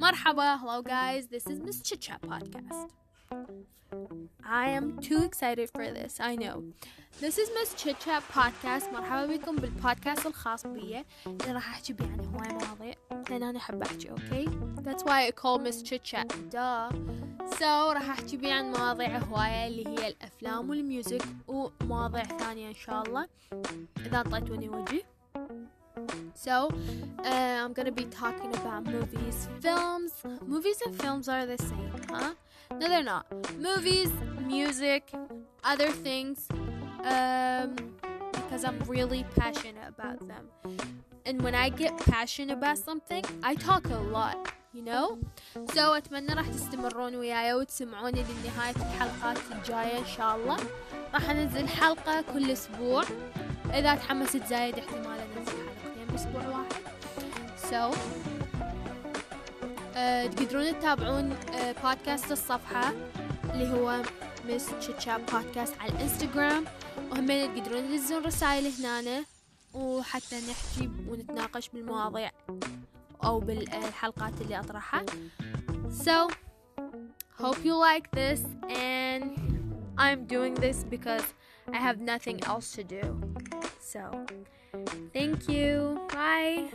Marhaba, hello guys, this is Miss Chit Chat Podcast. I am too excited for this, I know. This is Miss Chit Chat Podcast مرحبا بكم بالبودكاست الخاص بي اللي راح احكي بيه عن هواي مواضيع لان انا احب احكي اوكي That's why I call Miss Chit Chat duh So راح احكي بيه عن مواضيع هواية اللي هي الافلام والميوزك ومواضيع ثانية ان شاء الله اذا طيتوني وجهي So, uh, I'm gonna be talking about movies, films. Movies and films are the same, huh? No, they're not. Movies, music, other things, um, because I'm really passionate about them. And when I get passionate about something, I talk a lot, you know? So, أتمنى راح تستمرون وياي وتسمعوني لنهاية الحلقات الجاية إن شاء الله. راح أنزل حلقة كل أسبوع. إذا تحمست زايد احتمال أنزل حلقتين بأسبوع واحد. So, uh, تقدرون تتابعون uh, بودكاست الصفحة اللي هو مس تشاتشا بودكاست على الانستغرام وهم تقدرون تدزون رسائل هنا وحتى نحكي ونتناقش بالمواضيع أو بالحلقات اللي أطرحها So hope you like this and I'm doing this because I have nothing else to do. So thank you. Bye